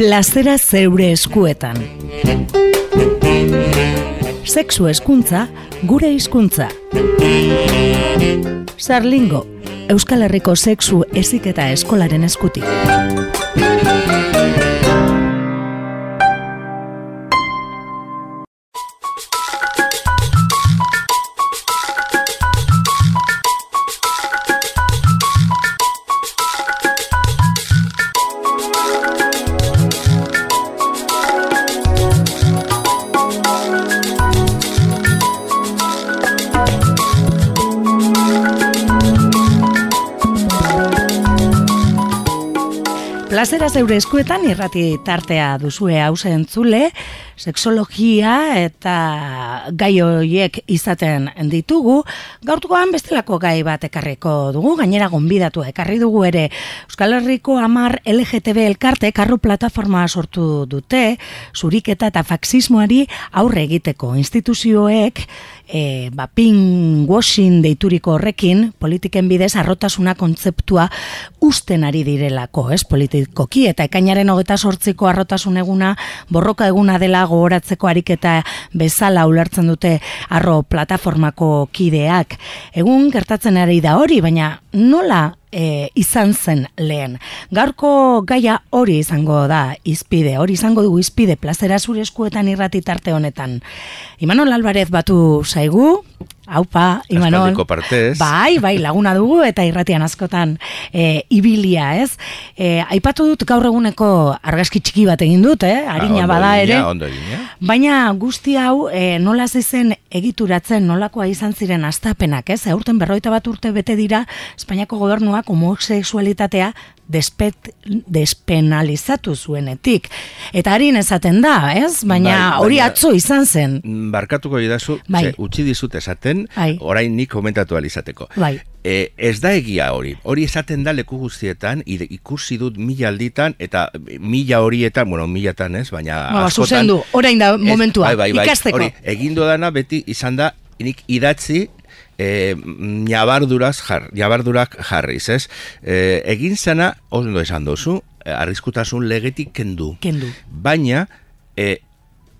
plazera zeure eskuetan. Sexu eskuntza, gure hizkuntza. Sarlingo, Euskal Herriko sexu eziketa eskolaren eskutik. Zeure eskuetan irrati tartea duzue hausen zule, seksologia eta gai horiek izaten ditugu. Gaurtukoan bestelako gai bat ekarriko dugu, gainera gonbidatu ekarri dugu ere. Euskal Herriko Amar LGTB elkarte karru plataforma sortu dute, zuriketa eta faksismoari aurre egiteko. Instituzioek e, ba, washing deituriko horrekin, politiken bidez arrotasuna kontzeptua usten ari direlako, ez, politikoki, eta ekainaren hogeta sortziko arrotasun eguna, borroka eguna dela gogoratzeko ariketa bezala ulertzen dute arro plataformako kideak. Egun gertatzen ari da hori, baina nola e, izan zen lehen. Gaurko gaia hori izango da izpide, hori izango dugu izpide plazera zure eskuetan irrati tarte honetan. Imanol Alvarez batu zaigu, Haupa, Imanol. partez. Bai, bai, laguna dugu eta irratian askotan e, ibilia, ez? E, aipatu dut gaur eguneko argazki txiki bat egin dut, eh? Arina Ah, bada ondo ere. ondo. Baina guzti hau e, nola zen egituratzen nolakoa izan ziren astapenak, ez? Aurten berroita bat urte bete dira Espainiako gobernuak homosexualitatea despet, despenalizatu zuenetik. Eta harin esaten da, ez? Baina Bai, hori baina- atzo izan zen. Barkatuko idazu, Bai. ze, utzi dizut esaten, Bai. orain nik komentatu alizateko. Bai. E, ez da egia hori. Hori esaten da leku guztietan, ikusi dut mila alditan, eta mila horietan, bueno, milatan ez, baina Ba, askotan... zuzendu, orain da Ez, momentua, bai, bai, bai. ikasteko. Hori, egin dudana beti izan da, nik idatzi, e, nabarduraz jar, nabardurak jarriz, ez? E, egin zena, ondo esan dozu, e, arriskutasun legetik kendu. Kendu. Baina, e,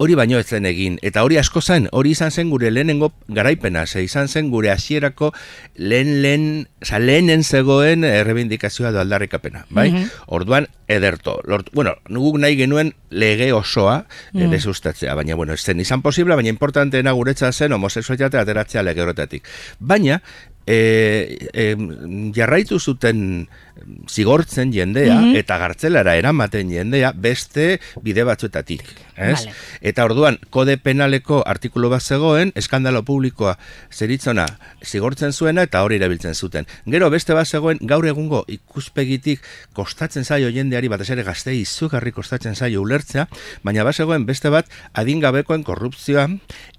hori baino ez zen egin, eta hori asko zen, hori izan zen gure lehenengo garaipena, ze izan zen gure hasierako lehen lehen, oza, lehenen zegoen errebindikazioa do aldarrikapena, bai? Mhm. Orduan, ederto. Lort, bueno, guk nahi genuen lege osoa mm. Mm. desustatzea, baina, bueno, ez zen izan posible, baina importanteena guretza zen homosexualitatea ateratzea lege horretatik. Baina, e, e, jarraitu zuten zigortzen jendea Mhm. eta gartzelara eramaten jendea beste bide batzuetatik, ez? Vale. Eta orduan, kode penaleko artikulu bat zegoen, eskandalo publikoa zeritzona zigortzen zuena eta hori erabiltzen zuten. Gero beste bat zegoen, gaur egungo ikuspegitik kostatzen zaio jendeari, batez ere gaztei izugarri kostatzen zaio ulertzea, baina bat zegoen beste bat adingabekoen korrupzioa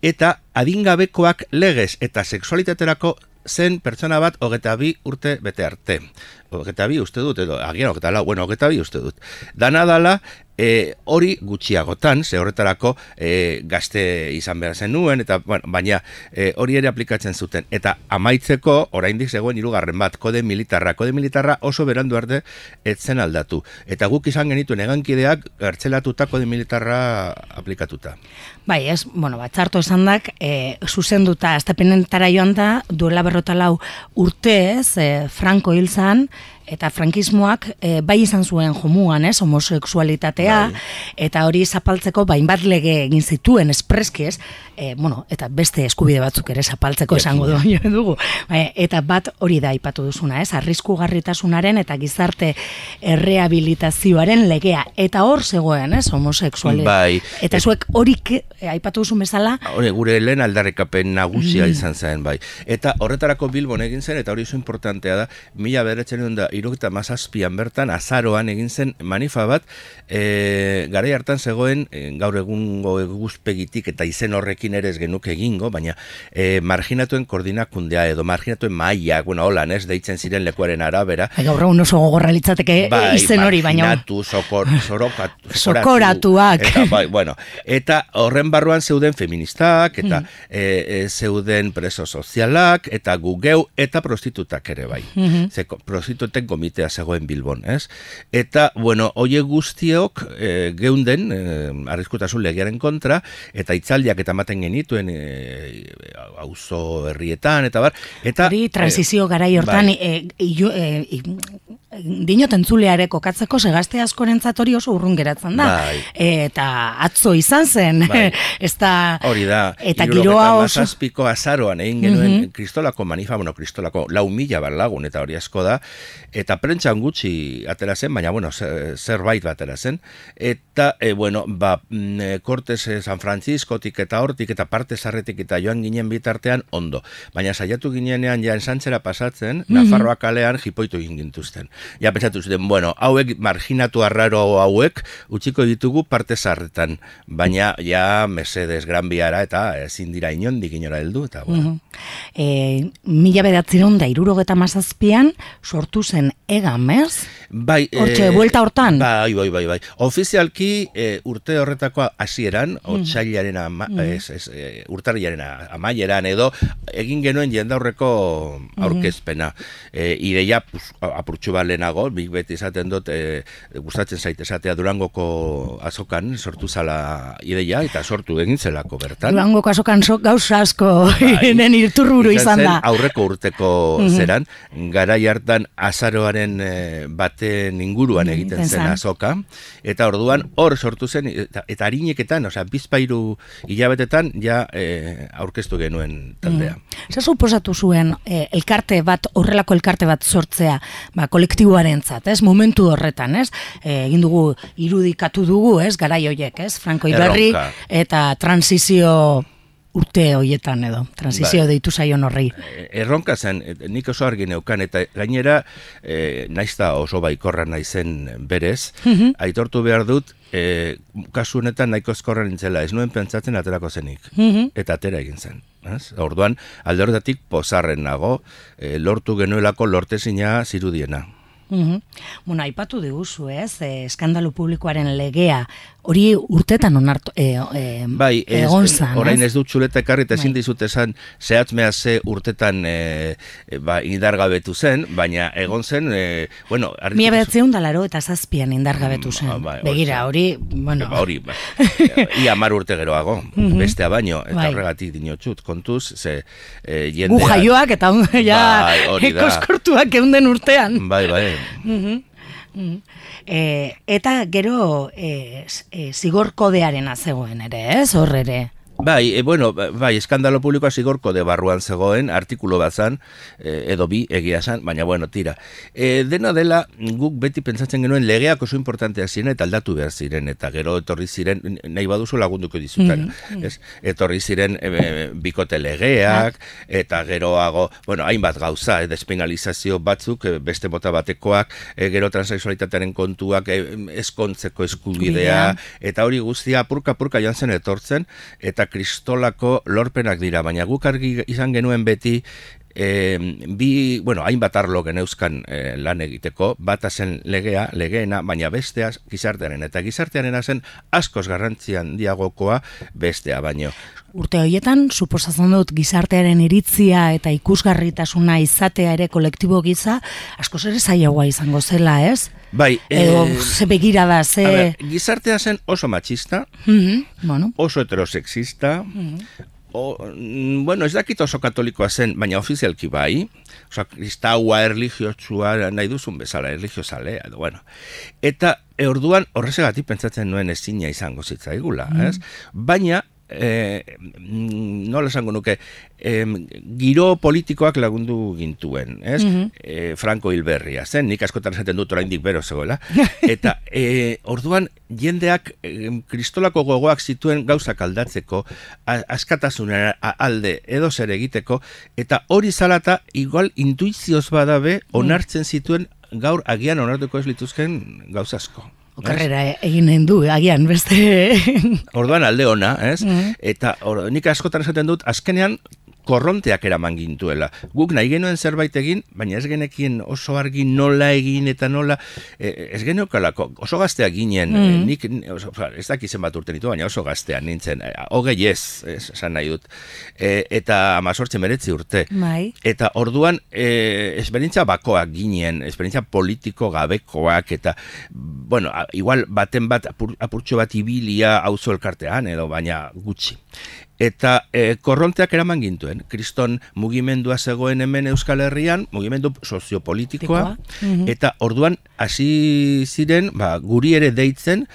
eta adingabekoak legez eta sexualitaterako zen pertsona bat hogeta bi urte bete arte. Hogeta bi uste dut, edo agian hogeta lau, bueno, hogeta bi uste dut. Dana dala, e, hori gutxiagotan, ze horretarako e, gazte izan behar zenuen, eta, bueno, baina e, hori ere aplikatzen zuten. Eta amaitzeko, oraindik zegoen hirugarren bat, kode militarra. Kode militarra oso berandu arte etzen aldatu. Eta guk izan genituen egankideak gartzelatuta kode militarra aplikatuta. Bai, ez, bueno, batzarto esan dak, e, zuzenduta, aztepenentara joan da, duela berrota lau urte ez, e, Franco hil zan, eta frankismoak e, bai izan zuen jomuan, ez, homosexualitatea, Bai. eta hori zapaltzeko bain bat lege egin zituen espreski, ez, e, bueno, eta beste eskubide batzuk ere zapaltzeko esango du, dugu. Bai, eta bat hori da aipatu duzuna, ez, arrisku garritasunaren eta gizarte errehabilitazioaren legea, eta hor zegoen, ez, homosexualitatea. Bai. Eta zuek hori eh, aipatu duzun bezala, Hore, gure lehen aldarrikapen nagusia Mm. izan zen, bai. Eta horretarako Bilbon egin zen, eta hori oso importantea da, mila beretzen da, iruketa mazazpian bertan, azaroan egin zen manifa bat, e, garai hartan zegoen, e, gaur egungo eguzpegitik eta izen horrekin ere ez genuke egingo, baina e, marginatuen koordinakundea edo marginatuen maia, bueno, holan, ez, deitzen ziren lekuaren arabera, bai, gaur egun oso gogorra litzateke bai, izen hori, baina sokor, sorokatu, Sokoratuak. Eta, bai, bueno, eta horren barruan zeuden feministak, Hmm. eta e, e, zeuden preso sozialak, eta gugeu, eta prostitutak ere bai. Mhm. Ze, prostituten baten komitea zegoen Bilbon, ez? Eta, bueno, oie guztiok e, geunden, e, arriskutasun legiaren kontra, eta itzaldiak eta maten genituen e, auzo herrietan, eta bar, eta... Hori, transizio garai hortan, bai. e, e, e, dinoten zuleare kokatzeko segazte askorentzat hori oso urrun geratzen da. Bai. Eta atzo izan zen. Bai. ez da... Hori da. Eta giroa oso... Mazazpiko azaroan egin genuen mm kristolako manifa, bueno, kristolako lau mila bat lagun, eta hori asko da. Eta prentxan gutxi atera zen, baina, bueno, zerbait bat atera zen. Eta, e, bueno, ba, Cortes mm, San Franciscotik eta hortik eta parte zarretik eta joan ginen bitartean ondo. Baina saiatu ginenean ja ensantzera pasatzen, mm Nafarroa kalean jipoitu egin gintuzten ja pentsatu zuten, bueno, hauek marginatu arraro hauek utziko ditugu parte zarretan, baina ja Mercedes Gran Biara eta ezin dira inondik inora heldu eta bueno. e, mila bedatzeron da irurogeta mazazpian sortu zen egan, ez? Bai, Hortxe, e, buelta hortan? Bai, bai, bai, bai. Ofizialki e, urte horretako hasieran, mm. otxailaren ama, mm. ez, ez, e, urtarriaren amaieran edo, egin genuen jendaurreko aurkezpena. Mm. E, ideia, pues, apurtxu lehenago, big beti esaten dut, e, gustatzen zaite esatea Durangoko azokan sortu zala ideia eta sortu egin zelako bertan. Durangoko azokan so, gauza asko bai, irturburu izan, da. Aurreko urteko mm zeran, gara hartan azaroaren e, baten inguruan mm, egiten zen azoka, eta orduan hor sortu zen, eta, eta harineketan, osea, bizpairu hilabetetan, ja e, aurkeztu genuen taldea. Mm. Zer suposatu zuen, e, elkarte bat, horrelako elkarte bat sortzea, ba, kolektiboaren zat, ez? Momentu horretan, ez? E, egin dugu, irudikatu dugu, ez? Garai hoiek, ez? Franco Iberri eta transizio urte hoietan edo, transizio bai. deitu zaion horri. E, erronka zen, e, nik oso argi neukan, eta gainera, e, naizta oso baikorra naizen berez, mhm. aitortu behar dut, e, kasu honetan nahiko eskorra nintzela, ez nuen pentsatzen aterako zenik, mhm. eta atera egin zen. Ez? Orduan, alde horretatik pozarren nago, e, lortu genuelako lortezina zirudiena. Mm Bueno, aipatu diguzu, ez? E, eskandalu publikoaren legea hori urtetan onartu e, e, bai, egon zan, orain ez dut txuleta ekarri eta ezin bai. dizut esan zehatzmea ze urtetan e, e, ba, indargabetu zen, baina egon zen, e, bueno... Mia behatzeun dalaro eta zazpian indargabetu mm, zen. Ba, Begira, hori, bueno... Ba, hori, ba, ia mar urte geroago, mhm. bestea baino, eta bai. horregatik dinotxut, kontuz, ze e, jendea... Bujaioak eta ja, bai, ekoskortuak eunden urtean. Bai, bai. Mm E, eta gero e, e, zigor kodearen azegoen ere, ez horre ere? Bai, e, bueno, bai, eskandalo publikoa zigorko de barruan zegoen, artikulo bat zan, e, edo bi, egia zan, baina bueno, tira. E, dena dela, guk beti pentsatzen genuen legeak oso importanteak ziren eta aldatu behar ziren, eta gero etorri ziren, nahi baduzu lagunduko dizutan, mm ez? Etorri ziren e, bikote legeak, eta geroago, bueno, hainbat gauza, e, despenalizazio batzuk, e, beste bota batekoak, e, gero transexualitatearen kontuak, e, eskontzeko eskubidea, eta hori guztia, purka-purka joan zen etortzen, eta kristolako lorpenak dira, baina guk argi izan genuen beti e, bi, bueno, hainbat arlo geneuzkan e, lan egiteko, bata zen legea, legeena, baina bestea gizartearen, eta gizartearen zen askoz garrantzian diagokoa bestea, baino. Urte horietan, suposatzen dut gizartearen iritzia eta ikusgarritasuna izatea ere kolektibo giza, askoz ere zailagoa izango zela, ez? Bai, edo e, ze begira da, ze... Ver, gizartea zen oso machista, mm bueno. oso heterosexista, mm o, mm, bueno, ez dakit oso katolikoa zen, baina ofizialki bai, oso kristaua erligiotsua nahi duzun bezala, erligiozale, edo, bueno. Eta e, orduan horrezegatik pentsatzen nuen ezina izango zitzaigula, mm. ez? Baina e, nola esango nuke, e, giro politikoak lagundu gintuen, ez? Mm Franco Hilberria, zen, nik askotan esaten dut oraindik bero zegoela. Eta e, orduan jendeak kristolako gogoak zituen gauzak aldatzeko, askatasunen alde edo zer egiteko, eta hori zalata igual intuizioz badabe mm. onartzen zituen gaur agian onartuko ez lituzken gauzasko. Okarrera egin du, agian, beste... Orduan alde ona, ez? Mm. Eta or, nik askotan esaten dut, azkenean korronteak eraman gintuela. Guk nahi genuen zerbait egin, baina ez genekien oso argi nola egin eta nola, e, ez geneokalako, oso gaztea ginen, mm. nik, oso, ez dakizen bat urte nitu, baina oso gaztea nintzen, e, hogei ez, esan nahi dut, e, eta amazortzen meretzi urte. Bai. Eta orduan, e, esperientzia bakoak ginen, esperientzia politiko gabekoak, eta, bueno, igual baten bat, apur, apurtxo bat ibilia auzo elkartean, edo baina gutxi eta e, korronteak eraman gintuen. Kriston mugimendua zegoen hemen Euskal Herrian, mugimendu soziopolitikoa, mhm. eta orduan hasi ziren, ba, guri ere deitzen,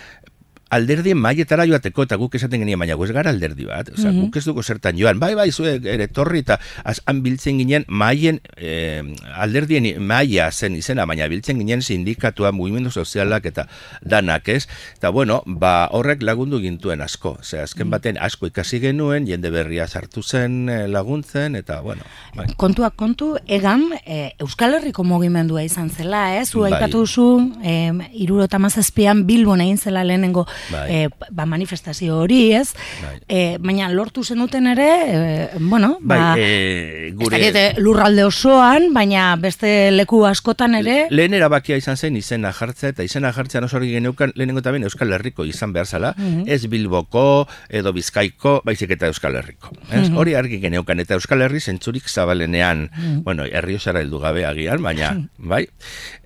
alderdien maietara joateko eta guk esaten genien baina ez gara alderdi bat, osea, mm guk ez dugu zertan joan, bai bai zuek ere torri eta han biltzen ginen maien eh, alderdien maia zen izena, baina biltzen ginen sindikatua, mugimendu sozialak eta danak ez, eta bueno, ba horrek lagundu gintuen asko, osea, azken mhm. baten asko ikasi genuen, jende berria sartu zen eh, laguntzen, eta bueno. Bai. Kontuak kontu, egan, e, Euskal Herriko mugimendua izan zela, ez? Zu bai. aipatu duzu, e, irurota mazazpian Bilbon egin zela lehenengo bai. e, ba, manifestazio hori, ez? Bai. E, baina lortu zenuten ere, e, bueno, bai, ba, e, gure... lurralde osoan, baina beste leku askotan ere... Lehen erabakia izan zen izena jartzea, eta izena jartzea no zorgi geneukan lehenengo eta Euskal Herriko izan behar zala, mhm. ez Bilboko, edo Bizkaiko, baizik eta Euskal Herriko. Ez? Mhm. Hori argi geneukan, eta Euskal Herri zentzurik zabalenean, mm bueno, herriosara heldu gabe agian, baina, bai,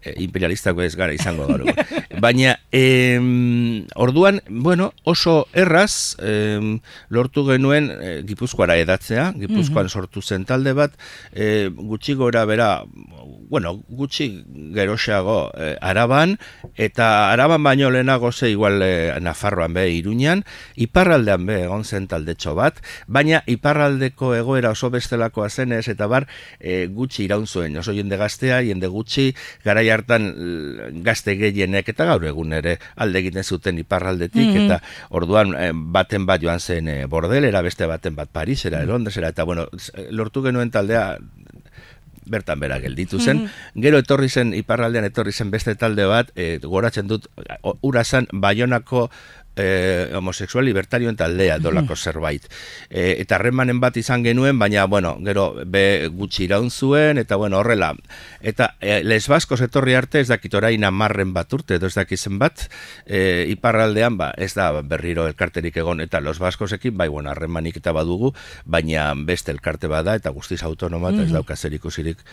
e, imperialistako ez gara izango gaur. baina, em, ordu orduan, bueno, oso erraz lortu genuen e, Gipuzkoara edatzea, Gipuzkoan mhm. sortu zen talde bat, e, gutxi gora bera, bueno, gutxi geroxeago e, araban, eta araban baino lehenago ze igual e, Nafarroan be, Iruñan, iparraldean be, egon zen talde bat, baina iparraldeko egoera oso bestelakoa zenez, eta bar, e, gutxi iraun zuen, oso jende gaztea, jende gutxi, garai hartan gazte gehienek, eta gaur egun ere alde egiten zuten iparraldean aldetik, mm-hmm. eta orduan baten bat joan zen bordelera, beste baten bat Parisera, mm Londresera, eta bueno, lortu genuen taldea bertan bera gelditu zen. Mm-hmm. Gero etorri zen, iparraldean etorri zen beste talde bat, e, goratzen dut, ura zen, Bayonako eh, homosexual libertarioen taldea dolako zerbait. E, eta harremanen bat izan genuen, baina, bueno, gero be gutxi iraun zuen, eta bueno, horrela. Eta e, les baskos etorri arte ez dakit orain amarren bat urte, edo ez dakizen bat, e, iparraldean, ba, ez da berriro elkarterik egon, eta los baskosekin, bai, bueno, harremanik eta badugu, baina beste elkarte bada, eta guztiz autonoma, eta ez daukazer ikusirik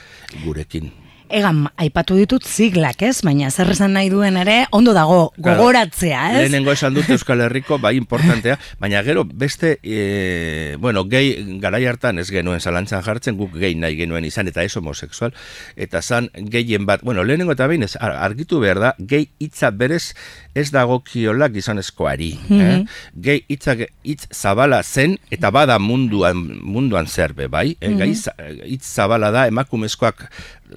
gurekin. Egan, aipatu ditut ziglak, ez? Baina zer esan nahi duen ere, ondo dago, gogoratzea, ez? Lehenengo esan dut Euskal Herriko, bai importantea, baina gero beste, e, bueno, gehi garai hartan ez genuen zalantzan jartzen, guk gehi nahi genuen izan, eta ez homosexual, eta zan gehien bat, bueno, lehenengo eta behin ez, argitu behar da, gehi hitza berez ez dago kiolak gizonezkoari. Mm -hmm. eh? hitza hitz zabala zen, eta bada munduan, munduan zerbe, bai? Mm -hmm. hitz zabala da, emakumezkoak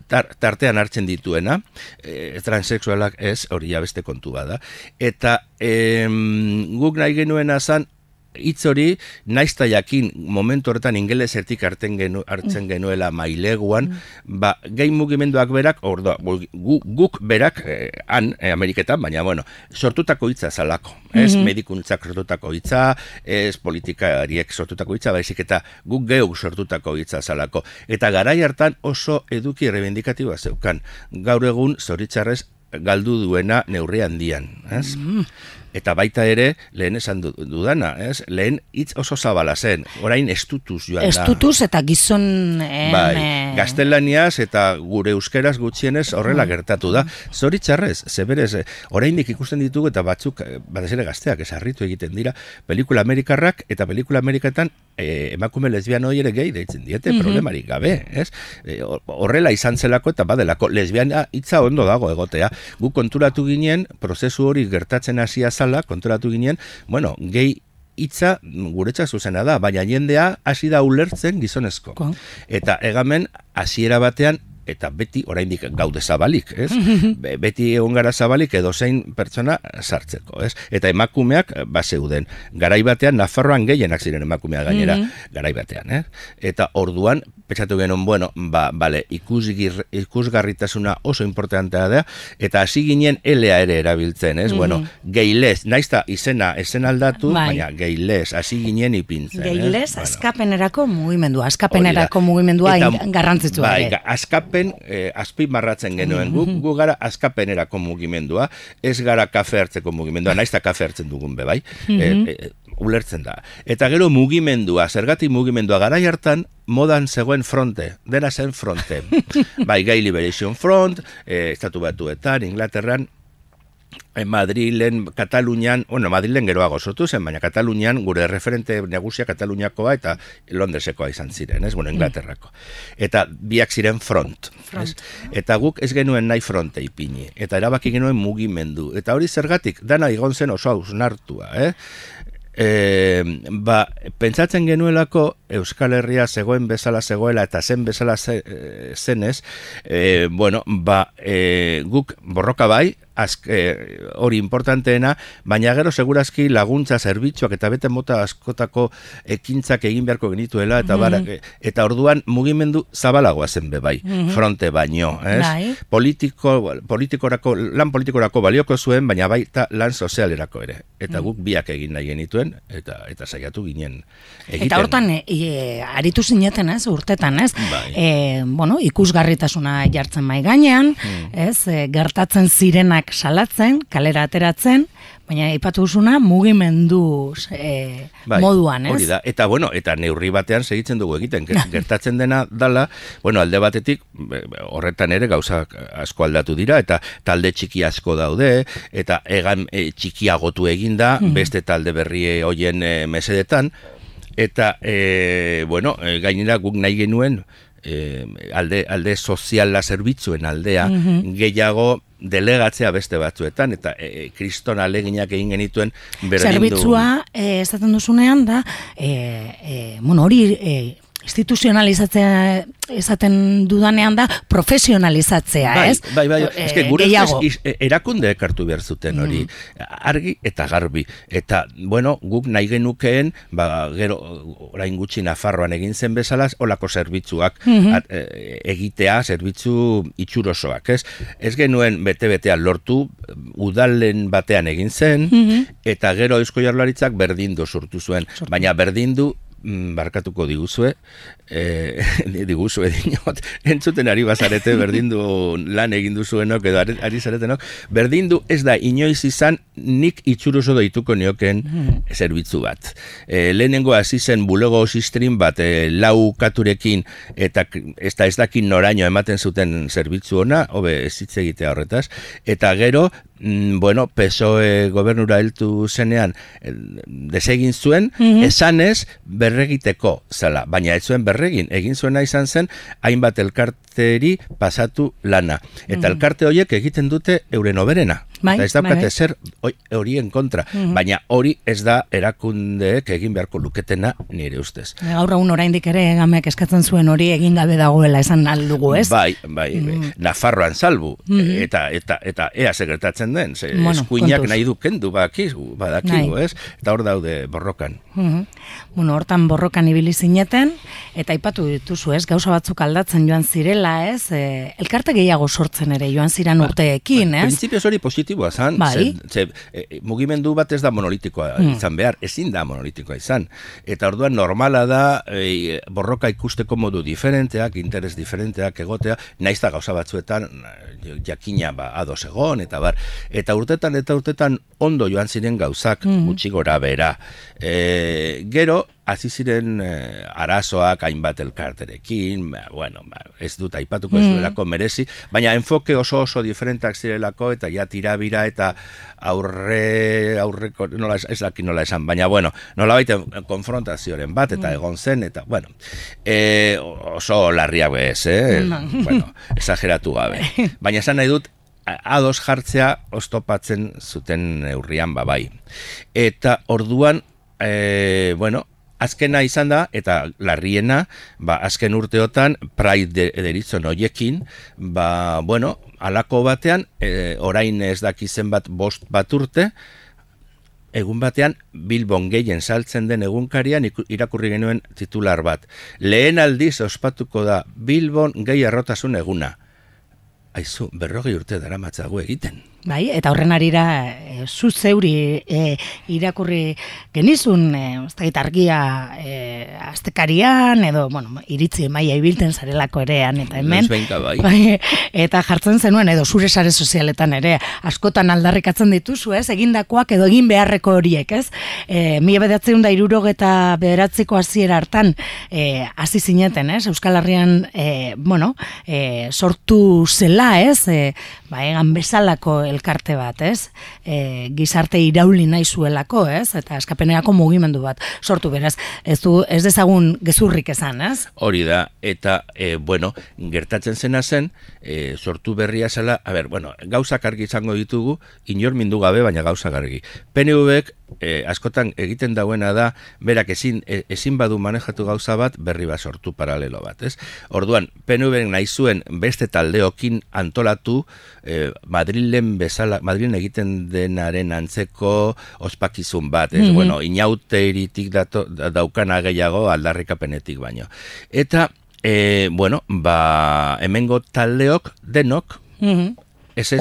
tartean hartzen dituena, e, transexualak ez, hori ja beste kontu bada. Eta em, guk nahi genuena zan, hitz hori naizta jakin momentu horretan ingelesetik hartzen genu, hartzen genuela maileguan, ba gai mugimenduak berak, ordo, guk berak eh, han eh, Ameriketan, baina bueno, sortutako hitza zalako, ez mm medikuntzak sortutako hitza, ez politikariek sortutako hitza, baizik eta guk geuk sortutako hitza zalako. Eta garai hartan oso eduki errebendikatiboa zeukan. Gaur egun zoritzarrez galdu duena neurri handian, ez? Mm eta baita ere lehen esan dudana, ez? Lehen hitz oso zabala zen. Orain estutuz joan da. Estutuz eta gizon bai, eh, gaztelaniaz eta gure euskeraz gutxienez horrela mm. gertatu da. Zoritzarrez, zeberez, oraindik ikusten ditugu eta batzuk eh, batez ere gazteak esarritu egiten dira pelikula amerikarrak eta pelikula amerikatan e, emakume lesbian hori ere gehi deitzen diete, mm problemarik gabe, ez? horrela izan zelako eta badelako lesbiana hitza ondo dago egotea. Gu konturatu ginen prozesu hori gertatzen hasia bezala konturatu ginen, bueno, gehi hitza guretza zuzena da, baina jendea hasi da ulertzen gizonezko. Eta egamen hasiera batean eta beti oraindik gaude zabalik, ez? Be- beti egon gara zabalik edo zein pertsona sartzeko, ez? Eta emakumeak eh, bazeuden. Garai batean Nafarroan gehienak ziren emakumeak gainera, garai batean, eh? Eta orduan pentsatu genuen, bueno, ba, bale, ikusgir, ikusgarritasuna oso importantea da, eta hasi ginen elea ere erabiltzen, ez? Bueno, geilez, naizta izena esen aldatu, Bai. baina geilez, hasi ginen ipintzen, ez? Geilez, Bueno. askapenerako mugimendua, askapenerako mugimendua Eta, garrantzitsua bai, askapen eh, azpimarratzen genuen. Gu, gu gara askapenerako mugimendua, ez gara kafe hartzeko mugimendua, naiz eta kafe hartzen dugun be, bai? Eh, eh, ulertzen da. Eta gero mugimendua, zergatik mugimendua garai hartan, modan zegoen fronte, dena zen fronte. bai, Gay Liberation Front, eh, estatu batuetan, Inglaterran, en Madrilen, Katalunian, bueno, Madrilen geroago sortu zen, baina Katalunian gure referente nagusia Kataluniakoa eta Londresekoa izan ziren, ez? Bueno, Inglaterrako. Eta biak ziren front, ez? Eta guk ez genuen nahi fronte ipini, eta erabaki genuen mugimendu. Eta hori zergatik, dana igon zen oso hausnartua, eh? E, ba, pentsatzen genuelako Euskal Herria zegoen bezala zegoela eta zen bezala ze, e, zenez, e, bueno, ba, e, guk borroka bai, azk, e, hori importanteena, baina gero segurazki laguntza zerbitzuak eta bete mota askotako ekintzak egin beharko genituela eta bara, e, eta orduan mugimendu zabalagoa zen be bai, fronte baino, ez? Bai. Politiko, politikorako, lan politikorako balioko zuen, baina baita lan sozialerako ere. Eta guk biak egin nahi genituen, eta eta saiatu ginen egiten. Eta hortan, e, e, aritu zineten, ez, urtetan, ez? Bai. E, bueno, ikusgarritasuna jartzen mai gainean, Hmm. ez, e, gertatzen zirenak salatzen, kalera ateratzen, baina aipatu duzuna mugimendu e, moduan, ez? Bai, Hori da. Eta bueno, eta neurri batean segitzen dugu egiten. Ger- Gertatzen dena dala, bueno, alde batetik horretan ere gauzak asko aldatu dira eta talde txiki asko daude eta egan e, txikiagotu eginda beste talde berri hoien e, mesedetan eta e, bueno, e, gainera guk nahi genuen e, alde, alde soziala zerbitzuen aldea gehiago delegatzea beste batzuetan. Eta e, e, kriston aleginak egin genituen berdindu Zerbitzua, e, esaten duzunean da, e, e, bueno, hori e, instituzionalizatzea esaten dudanean da profesionalizatzea, Bai, ez? bai, bai, E, eske gure gehiago. Mm. ustez is- e- erakunde ekartu behar zuten hori, argi eta garbi. Eta, bueno, guk nahi genukeen, ba, gero, orain gutxi Nafarroan egin zen bezala, olako zerbitzuak at- e, egitea, zerbitzu itxurosoak, ez? Ez genuen bete-betean lortu, udalen batean egin zen, Mhm. eta gero Eusko Jaurlaritzak berdindu sortu zuen, baina berdindu mm, barkatuko diguzue, eh, diguzue dinot, entzuten ari bazarete berdindu lan egin duzuenok edo ari, ari zaretenok, berdindu ez da inoiz izan nik itxuruso doituko nioken zerbitzu bat. E, lehenengo hasi zen bulego sistrin bat e, lau katurekin eta ez da ez dakin noraino ematen zuten zerbitzu ona, hobe ez hitz egitea horretaz, eta gero mm, bueno, PSOE gobernura heltu zenean desegin zuen, esanez berregiteko zela, baina ez zuen berregin, egin zuena izan zen hainbat elkarteri pasatu lana. Eta elkarte horiek egiten dute euren oberena. Bai, eta ez bai, daukate bai. zer hoi- horien kontra, baina hori ez da erakundeek egin beharko luketena nire ustez. Gaur egun oraindik ere gamek eskatzen zuen hori egin gabe dagoela esan aldugu, ez? Bai, bai, bai. Nafarroan salbu, eta, eta, eta ea ze gertatzen den, ze Bueno, eskuinak kontuz. nahi du kendu badakigu, badakigu, Nahi. ez? Eta hor daude borrokan. Mhm. Bueno, hortan borrokan ibili zineten, eta aipatu dituzu, ez, gauza batzuk aldatzen joan zirela, ez, e, elkarte gehiago sortzen ere joan ziran urteekin, ez? Printzipioz hori positiboa zan, Bai. ze, ze, e, mugimendu bat ez da monolitikoa Hmm. izan behar, ezin da monolitikoa izan. Eta orduan normala da e, borroka ikusteko modu diferenteak, interes diferenteak egotea, naiz da gauza batzuetan eh, jakina ba, ados egon, eta bar. Eta urtetan eta urtetan ondo joan ziren gauzak Hmm. gutxi gora bera. E, gero, hasi ziren eh, arazoak hainbat elkarterekin, ba, bueno, ba, ez dut aipatuko ez duelako merezi, baina enfoke oso oso diferentak zirelako eta ja tirabira eta aurre aurreko nola ez, ez daki nola esan, baina bueno, nola baita konfrontazioaren bat eta egon zen eta bueno, e, oso larria bez, eh? bueno, exageratu gabe. Baina esan nahi dut ados jartzea oztopatzen zuten neurrian babai. Eta orduan, e, bueno, azkena izan da, eta larriena, ba, azken urteotan, Pride deritzen hoiekin, ba, bueno, alako batean, e, orain ez dakizen bat bost bat urte, egun batean Bilbon gehien saltzen den egunkarian irakurri genuen titular bat. Lehen aldiz ospatuko da Bilbon gehi arrotasun eguna. Aizu, berrogei urte dara matzago egiten. Bai, eta horren arira, e, zu zeuri e, irakurri genizun, e, ez argia e, astekarian, edo, bueno, iritzi maia ibilten zarelako erean, eta hemen. bai. bai. Eta jartzen zenuen, edo zure sare sozialetan ere, askotan aldarrikatzen dituzu, ez, egindakoak edo egin beharreko horiek, ez. E, da irurogeta bederatziko hasiera hartan, e, hasi zineten, ez, Euskal Herrian, e, bueno, e, sortu zela, ez, e, ba, egan bezalako elkarte bat, ez? E, gizarte irauli nahi zuelako, ez? Eta eskapenerako mugimendu bat sortu beraz. Ez du ez dezagun gezurrik esan, ez? Hori da eta e, bueno, gertatzen zena zen, e, sortu berria zela, a ber, bueno, gauzak argi izango ditugu, inor mindu gabe, baina gauzak argi. PNVek e, askotan egiten dauena da, berak ezin, e, ezin badu manejatu gauza bat, berri bat sortu paralelo bat, ez? Orduan, PNV nahi zuen beste taldeokin antolatu e, Madrilen bezala, Madrilen egiten denaren antzeko ospakizun bat, ez? Mm -hmm. Bueno, inaute iritik dato, daukana gehiago aldarrikapenetik baino. Eta, e, bueno, ba, hemengo taldeok denok, mm ez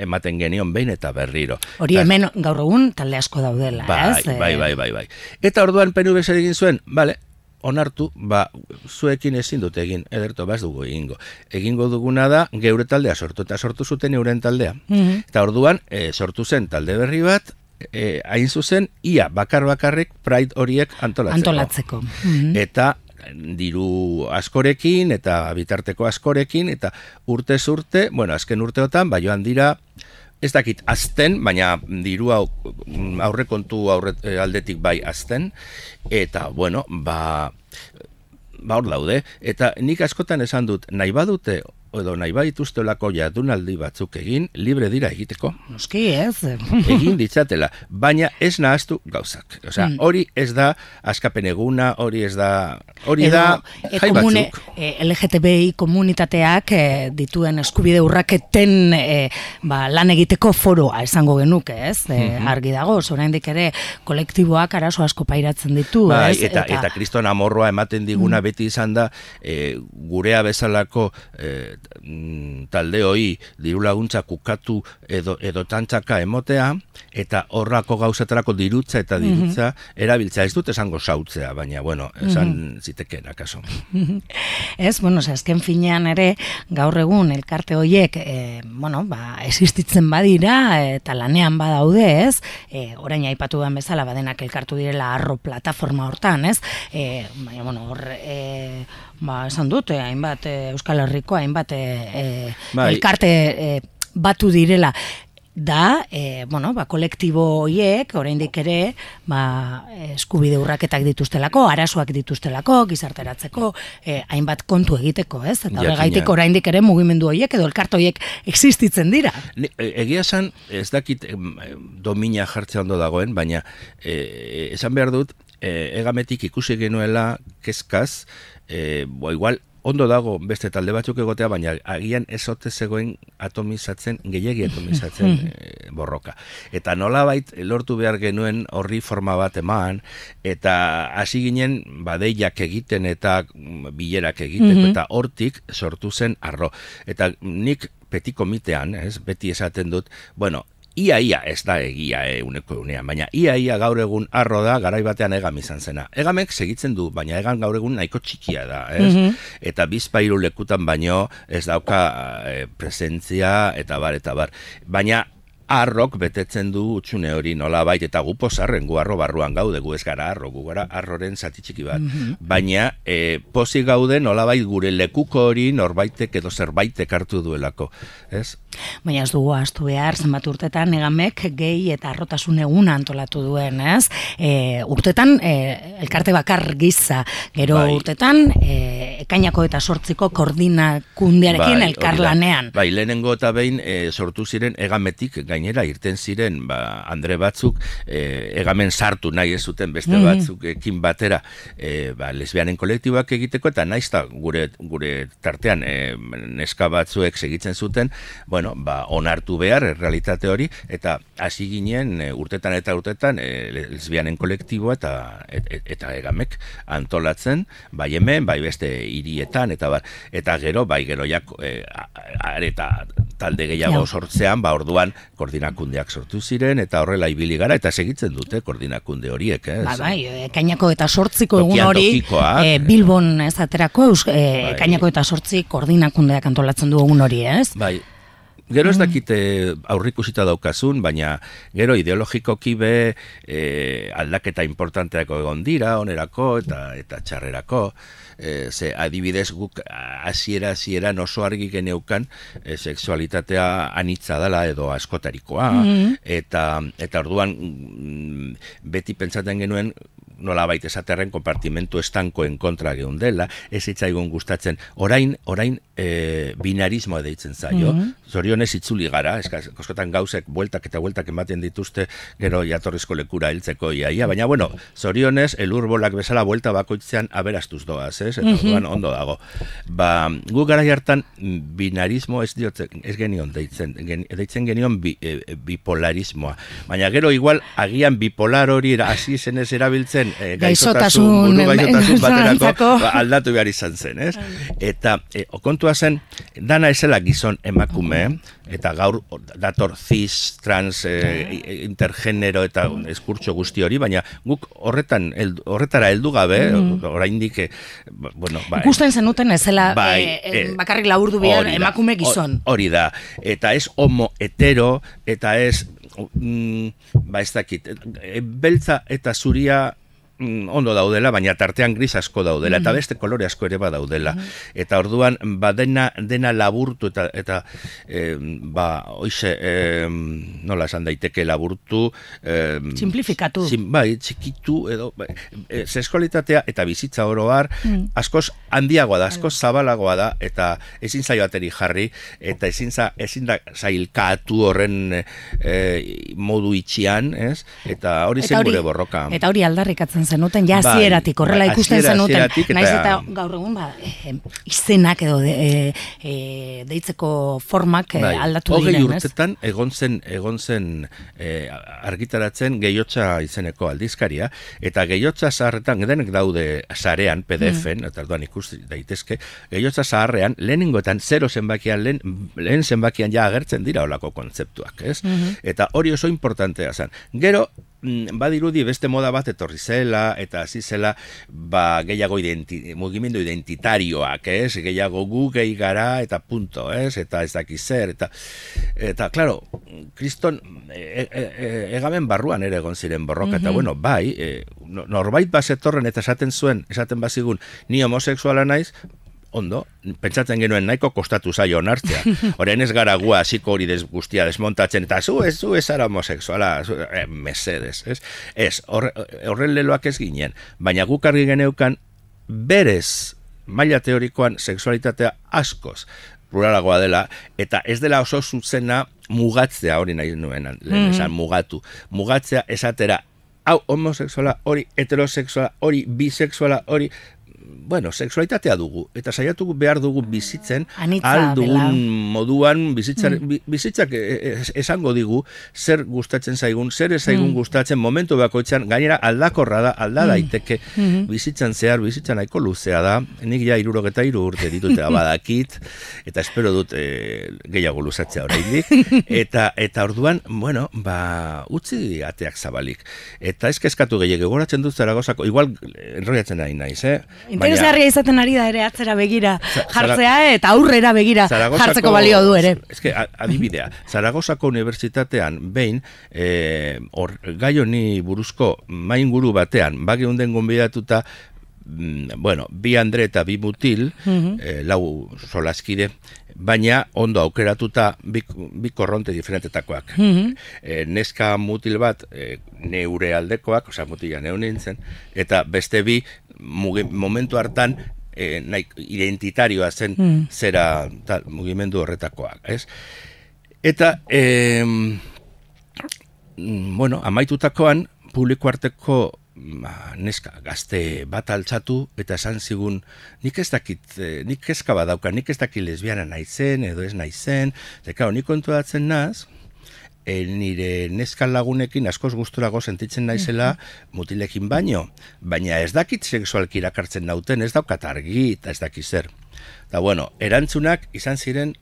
ematen genion behin eta berriro. Hori hemen gaur egun talde asko daudela, bai, ez? Bai, bai, bai, bai. Eta orduan PNV zer egin zuen, bale, onartu, ba, zuekin ezin dute egin, ederto, baz dugu egingo. Egingo duguna da, geure taldea sortu, eta sortu zuten euren taldea. Mm Eta orduan, e, sortu zen talde berri bat, e, hain zuzen, ia, bakar bakarrik, pride horiek antolatzeko. Antolatzeko. Mm Eta diru askorekin eta bitarteko askorekin eta urte urte, bueno, azken urteotan, ba joan dira ez dakit azten, baina diru aurre, eh, aldetik bai azten eta bueno, ba ba hor daude. Eta nik askotan esan dut nahi badute edo nahi baituztelako jadunaldi batzuk egin, libre dira egiteko. Noski ez. egin ditzatela, baina ez nahaztu gauzak. Osea, mm. hori ez da askapen eguna, hori ez da, hori da e, jai komune, e, LGTBI komunitateak e, dituen eskubide urraketen e, ba, lan egiteko foroa esango genuke, ez? E, mhm. Argi dago, oraindik ere kolektiboak arazo asko pairatzen ditu, bai, ez? Eta, eta, eta kriston amorroa ematen diguna mm. beti izan da, gurea bezalako Mm, talde hoi diru laguntza kukatu edo, edo tantzaka emotea, eta horrako gauzetarako dirutza eta mhm. dirutza mm -hmm. erabiltza. Ez dut esango sautzea, baina, bueno, esan mm -hmm. ziteken akaso. ez, bueno, azken finean ere, gaur egun elkarte hoiek, e, bueno, ba, existitzen badira, eta lanean badaude, ez, e, orain aipatu den bezala, badenak elkartu direla arro plataforma hortan, ez, e, baina, bueno, hor, e, ba, esan dut, eh, hainbat eh, Euskal Herriko, hainbat eh, bai. elkarte eh, batu direla da, e, bueno, ba, kolektibo hoiek, oraindik ere, ba, eskubide urraketak dituztelako, arazoak dituztelako, gizarteratzeko, e, hainbat kontu egiteko, ez? Eta horregaitik oraindik ere mugimendu hoiek edo elkarte hoiek existitzen dira. egia esan, ez dakit domina jartzea ondo dagoen, baina e, esan behar dut, e, egametik ikusi genuela kezkaz, e, bo, igual, ondo dago beste talde batzuk egotea, baina agian ezote zegoen atomizatzen, gehiagi atomizatzen e, borroka. Eta nola bait, lortu behar genuen horri forma bat eman, eta hasi ginen badeiak egiten eta bilerak egiten, mhm. eta hortik sortu zen arro. Eta nik peti komitean, ez, beti esaten dut, bueno, ia ia ez da egia e, uneko unean, baina ia ia gaur egun arro da garai batean egam izan zena. Egamek segitzen du, baina egan gaur egun nahiko txikia da, ez? Mm -hmm. Eta bizpairu lekutan baino ez dauka e, presentzia eta bar eta bar. Baina arrok betetzen du utxune hori nola bait, eta gu posarren gu arro barruan gaude, gu ez gara arro, gu gara arroren zati txiki bat. Mhm. Baina e, posi gaude nola bait gure lekuko hori norbaitek edo zerbaitek hartu duelako. Ez? Baina ez dugu astu behar, zenbat urtetan egamek gehi eta arrotasun egun antolatu duen, ez? E, urtetan e, elkarte bakar giza, gero bai. urtetan e, ekainako eta sortziko koordinakundiarekin bai, elkarlanean. Bai, lehenengo eta behin e, sortu ziren egametik gain gainera irten ziren ba, Andre batzuk e, egamen sartu nahi ez zuten beste Mhm. batzuk ekin batera e, ba, lesbianen kolektiboak egiteko eta naizta gure gure tartean e, neska batzuek segitzen zuten, bueno, ba, onartu behar realitate hori eta hasi ginen e, urtetan eta urtetan e, lesbianen kolektiboa eta et, et- eta egamek antolatzen, bai hemen, bai beste hirietan eta bar, eta gero bai gero jak e, a- a- areta talde gehiago Ja. sortzean, ba orduan koordinakundeak sortu ziren eta horrela ibili gara eta segitzen dute koordinakunde horiek, eh? Ba, bai, eh, kainako eta sortziko egun hori, eh. Bilbon ez aterako, eus, eh, Bai. kainako eta sortzi koordinakundeak antolatzen du egun hori, ez? Bai, Gero ez dakite aurrikusita daukazun, baina gero ideologikoki be e, aldaketa importanteak egon dira, onerako eta eta txarrerako. E, ze adibidez guk hasiera hasieran oso argi geneukan e, sexualitatea anitza dela edo askotarikoa. Eta eta orduan mm, beti pentsatzen genuen nola baita esaterren konpartimentu estankoen kontra geundela, ez hitzaigun gustatzen, orain, orain e, binarismoa deitzen zaio, zorionez itzuli gara, eskaz, koskotan gauzek bueltak eta bueltak ematen dituzte gero jatorrizko lekura heltzeko iaia, baina bueno, zorionez elurbolak bezala buelta bakoitzean aberastuz doaz, ez? Eta orduan ondo dago. Ba, gu gara hartan mm, binarismo ez diotzen, ez genion deitzen, gen, deitzen genion bi, e, e, bipolarismoa. Baina gero igual agian bipolar hori hasi zenez erabiltzen e, Gaixotasun, buru gaixotasun baterako ba, aldatu behar izan zen, ez? Eta e, okontua zen, dana esela gizon emakume, eta gaur dator cis, trans, e, intergenero eta eskurtso guzti hori, baina guk horretan heldu- horretara heldu gabe, oraindik e, ba, bueno, bai. Ikusten zenuten ezela Bai, eh, eh, eh, bakarrik laburdu da, emakume gizon. Hori da, eta ez homo hetero, eta ez, mm, ba ez dakit, e, beltza eta zuria mm, ondo daudela, baina tartean gris asko daudela, eta beste kolore asko ere badaudela. Eta orduan, ba dena, dena laburtu, eta, eta e, ba, oize, e, nola esan daiteke laburtu, e, Simplifikatu. Sim, bai, txikitu edo bai, e, sexualitatea eta bizitza oro har askoz handiagoa da, askoz zabalagoa da eta ezin zaio ateri jarri eta ezin za, ezin da zailkatu horren e, modu itxian, ez? Eta hori zen gure borroka. Eta hori aldarrikatzen zenuten, ja Bai, hasieratik horrela bai, ikusten zenuten. eta- Naiz eta gaur egun ba, eh, izenak edo de, eh, eh, deitzeko formak eh, aldatu Bai, hogei diren, ez? urtetan egon zen egon zen eh, argitaratzen gehotza izeneko aldizkaria eta gehotza zaharretan denek daude sarean PDF-en eta orduan ikusi daitezke gehotza zaharrean lehenengoetan zero zenbakian lehen, lehen zenbakian ja agertzen dira olako kontzeptuak, ez? Eta hori oso importantea zen. Gero mm, badirudi beste moda bat etorri zela eta hasi zela ba gehiago identi, mugimendu identitarioak, ez? Gehiago gu gehi gara eta punto, ez? Eta ez daki zer eta eta claro, kriston e, e, e, egamen barruan ere egon ziren borroka eta bueno, bai, e, no- norbait bazetorren eta esaten zuen, esaten bazigun, ni homosexuala naiz, ondo, pentsatzen genuen nahiko kostatu zaio onartzea. Orain ez gara gua hasiko hori des, guztia desmontatzen, eta zu ez, zu ez ara homosexuala, zu, eh, mesedes, ez? Ez, horre- horren leloak ez ginen, baina guk argi geneukan berez maila teorikoan sexualitatea askoz pluralagoa dela, eta ez dela oso zuzena mugatzea hori nahi nuen, lehen esan mugatu. Mugatzea esatera, hau homosexuala, hori heterosexuala, hori bisexuala, hori bueno, sexualitatea dugu eta saiatu behar dugu bizitzen Anitza al dugun moduan bizitzar, bi- bizitzak e- e- esango digu zer gustatzen zaigun, zer ez zaigun gustatzen momentu bakoitzean gainera aldakorra da, alda daiteke. Bizitzan zehar, bizitzan nahiko luzea da. Nik ja irurogeta iru urte ditut eta badakit eta espero dut e, gehiago luzatzea oraindik. Eta eta orduan, bueno, ba utzi ateak zabalik. Eta ez kezkatu gehiago goratzen dut Zaragozako, igual enroiatzen nahi naiz, eh? Interesgarria izaten ari da ere atzera begira jartzea eta aurrera begira Zaragozako- jartzeko balio du ere. A- adibidea, Zaragozako unibertsitatean behin, e, or, gai honi buruzko mainguru batean, bageunden gonbidatuta, mm, bueno, bi andre eta bi mutil, eh, lau solaskide, baina ondo aukeratuta bi, bi korronte diferentetakoak. Eh, neska mutil bat eh, neure aldekoak, osea mutila neu nintzen, eta beste bi mugi, momentu hartan eh, nahi, identitarioa zen zera tal, mugimendu horretakoak, ez? Eta mm, bueno, amaitutakoan, publiko arteko ba, neska gazte bat altzatu eta esan zigun nik ez dakit, eh, nik kezka badauka, nik ez dakit lesbiana naizen edo ez naizen, eta nik kontuatzen naz, e, nire neska lagunekin askoz gusturago sentitzen naizela mutilekin baino, baina ez dakit sexualki irakartzen nauten, ez daukat argi eta ez dakit zer. Eta bueno, erantzunak izan ziren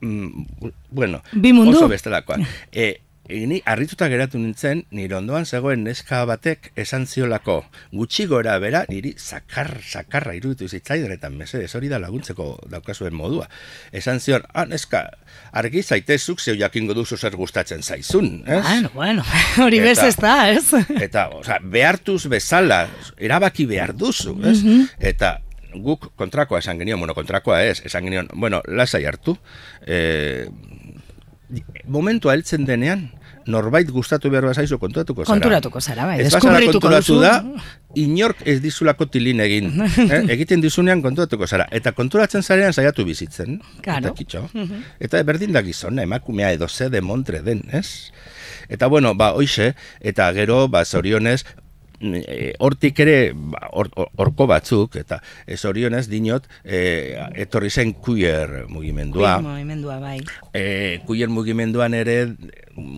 mm, bueno, oso bestelakoa. E, ni harrituta geratu nintzen, nire ondoan zegoen neska batek esan ziolako gutxi gora bera, niri zakar, zakarra iruditu zitzaidan eta mesedez hori da laguntzeko daukazuen modua. Esan zion, ah, neska, argi zaitezuk zeu jakingo duzu zer gustatzen zaizun, ez? Bueno, bueno, hori bez ez da, ez? Eta, oza, behartuz bezala, erabaki behar duzu, ez? Mhm. Eta, guk kontrakoa esan genion, bueno, kontrakoa ez, esan genion, bueno, lasai hartu, e, momentua heltzen denean, norbait gustatu behar bazaizu konturatuko zara. Konturatuko zara, bai. Ez bazara konturatu da, inork ez dizulako tilin egin. eh? Egiten dizunean konturatuko zara. Eta konturatzen zarean saiatu bizitzen. Claro. Eta kitxo. Eta berdin da gizon, emakumea edo ze de montre den, ez? Eta bueno, ba, hoize, eta gero, ba, zorionez, E, hortik ere ba, horko batzuk eta ez orionez dinot e, etorri zen queer mugimendua. Queer mugimendua bai. E, queer mugimenduan ere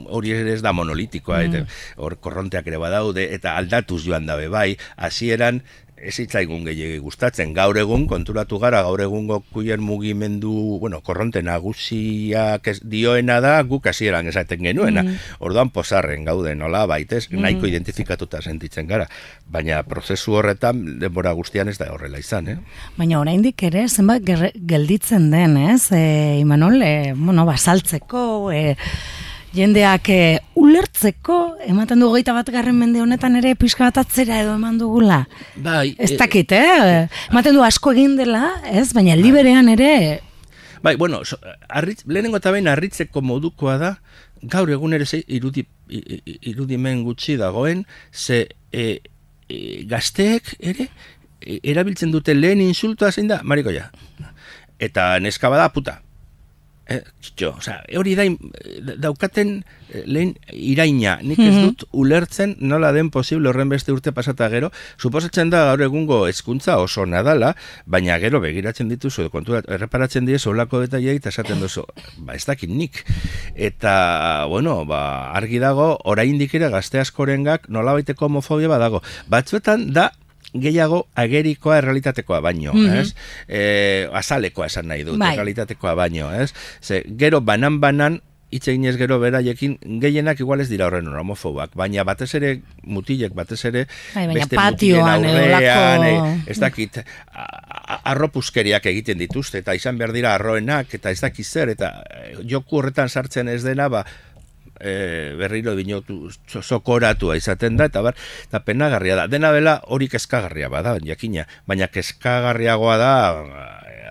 hori ere ez da monolitikoa mm. hor korronteak ere badaude eta aldatuz joan dabe bai. Hasieran ez itzaigun gehiagi gustatzen. Gaur egun, konturatu gara, gaur egungo kuien mugimendu, bueno, korronte nagusiak ez dioena da, guk hasieran esaten genuena. Mm. Orduan posarren gaude nola, baitez, mm. nahiko identifikatuta sentitzen gara. Baina prozesu horretan, denbora guztian ez da horrela izan, eh? Baina oraindik ere, zenbat gelditzen den, ez? E, Imanol, e, bueno, basaltzeko, e, jendeak e, ulertzeko, ematen du goita bat garren mende honetan ere pixka bat atzera edo eman dugula. Bai. Ez eh, dakit, eh? Ematen du asko egin dela, ez? Baina bai. liberean ere... Bai, bueno, so, arritz, lehenengo eta behin arritzeko modukoa da, gaur egun ere irudi, irudimen gutxi dagoen, ze e, gazteek ere erabiltzen dute lehen insultoa zein da, mariko ja. Eta neska bada puta, Eh, jo, o sea, hori da daukaten eh, lehen iraina, nik ez mhm. dut ulertzen nola den posible horren beste urte pasata gero, suposatzen da gaur egungo hezkuntza oso nadala, baina gero begiratzen dituzu, kontu erreparatzen die solako detaileak eta esaten duzu, ba ez dakit nik. Eta, bueno, ba, argi dago, oraindik ere gazte askorengak nola baiteko homofobia badago. Batzuetan da gehiago agerikoa errealitatekoa baino, mm -hmm. ez? E, azalekoa esan nahi dut, bai. errealitatekoa baino, ez? Ze, gero banan-banan, hitz eginez gero beraiekin gehienak igual ez dira horren homofobak, baina batez ere mutilek batez ere bai, beste patioan aurrean, e, ez dakit arropuskeriak egiten dituzte eta izan behar dira arroenak eta ez dakit zer eta e, joku horretan sartzen ez dena ba e, berriro binotu sokoratu izaten da, eta bar, eta penagarria da. Dena bela hori kezkagarria bada, jakina, baina kezkagarriagoa da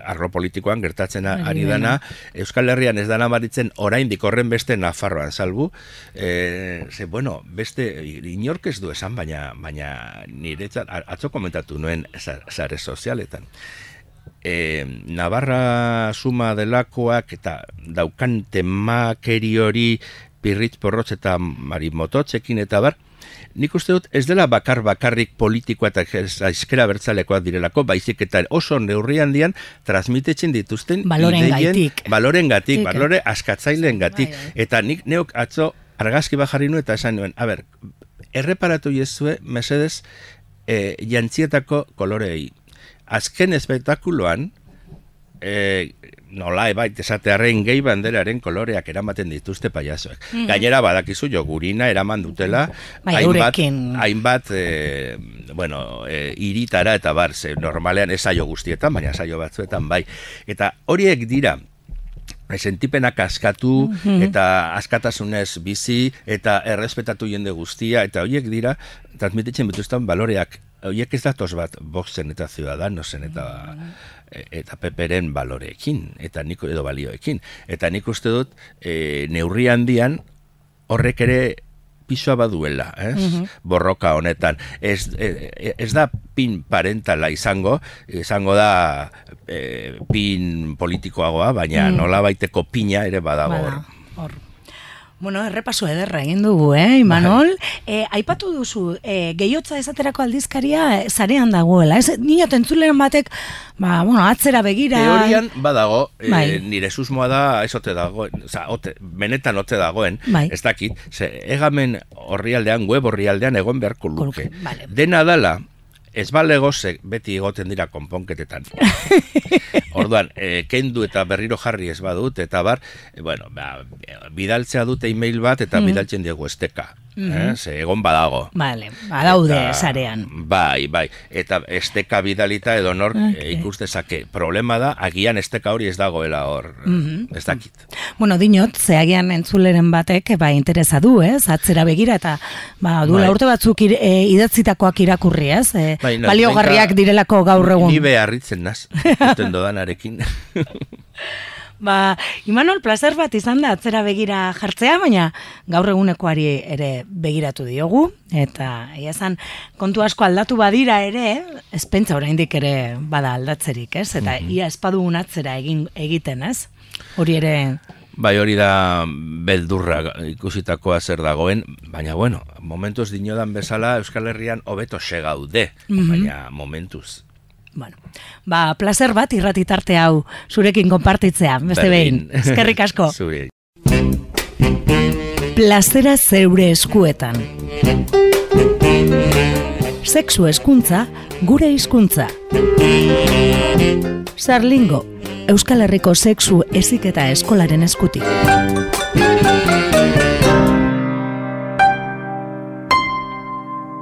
arro politikoan gertatzen ari dana, Euskal Herrian ez dana baritzen oraindik horren beste Nafarroan salbu, e, ze, bueno, beste inork ez du esan, baina, baina niretzat, atzo komentatu nuen zare sozialetan. E, Navarra suma delakoak eta daukan temakeri hori pirritz porrotz eta marimototzekin eta bar, nik uste dut ez dela bakar bakarrik politikoa eta aizkera bertzalekoa direlako, baizik eta oso neurri handian transmitetzen dituzten baloren gaitik. Baloren gatik, balore askatzaileen gatik. Bai, bai. Eta nik neok atzo argazki bajarri nuen eta esan nuen, a ber, erreparatu jezue, mesedez, e, jantzietako kolorei. Azken espektakuloan, e, nola ebait esatearen gehi banderaren koloreak eramaten dituzte paiazoek. Mm. Gainera badakizu jogurina eraman dutela bai, hainbat, hainbat e, bueno, e, iritara eta bar, ze normalean ez saio guztietan, baina saio batzuetan bai. Eta horiek dira, sentipenak askatu mm eta askatasunez bizi eta errespetatu jende guztia eta horiek dira transmititzen bituzten baloreak horiek ez datoz bat boxen eta ciudadanosen eta e, eta peperen baloreekin eta nik edo balioekin eta nik uste dut e, neurri handian horrek ere pisoa baduela, ez? Mhm. Borroka honetan. Ez, e, ez da pin parentala izango, izango da pin politikoagoa, baina mm. nola baiteko pina ere badago hor. Bueno, errepaso ederra egin dugu, eh, Imanol? E, aipatu duzu, e, gehiotza esaterako aldizkaria zarean dagoela, ez? Nino tentzuleren batek, ba, bueno, atzera begira... Teorian badago, bai. e, nire susmoa da, ez ote dagoen, oza, ote, benetan ote dagoen, bai. ez dakit, ze, egamen horrialdean, web horrialdean egon beharko luke. Vale. Dena dala, ez balegozek beti egoten dira konponketetan. Orduan, e, kendu eta berriro jarri ez badut, eta bar, e, bueno, ba, bidaltzea dute email bat, eta mm. bidaltzen diegu esteka. Mm -hmm. Ze, egon badago. Vale, badaude eta, sarean. Bai, bai, eta esteka bidalita edo nor okay. e, ikustezake. Problema da, agian esteka hori ez dagoela hor, mm ez dakit. Bueno, dinot, ze agian entzuleren batek, ba, interesa du, ez? Atzera begira, eta, ba, du bai. urte batzuk ir, e, idatzitakoak irakurri, ez? E, bai, baliogarriak direlako gaur egun. Ni beharritzen naz, ikusten dodanarekin. Ba, Imanol, placer bat izan da atzera begira jartzea, baina gaur egunekoari ere begiratu diogu, eta esan kontu asko aldatu badira ere, espentza oraindik ere bada aldatzerik, ez? Eta mm -hmm. ia espadugun atzera egin, egiten, ez? Hori ere... Bai, hori da beldurra ikusitakoa zer dagoen, baina bueno, momentuz dinodan bezala Euskal Herrian hobeto segaude, mm baina momentuz Bueno, ba, placer bat irratitarte hau zurekin konpartitzea, beste behin. Eskerrik asko. Zuri. Plazera zeure eskuetan. Sexu eskuntza, gure hizkuntza. Sarlingo, Euskal Herriko sexu eziketa eskolaren eskutik.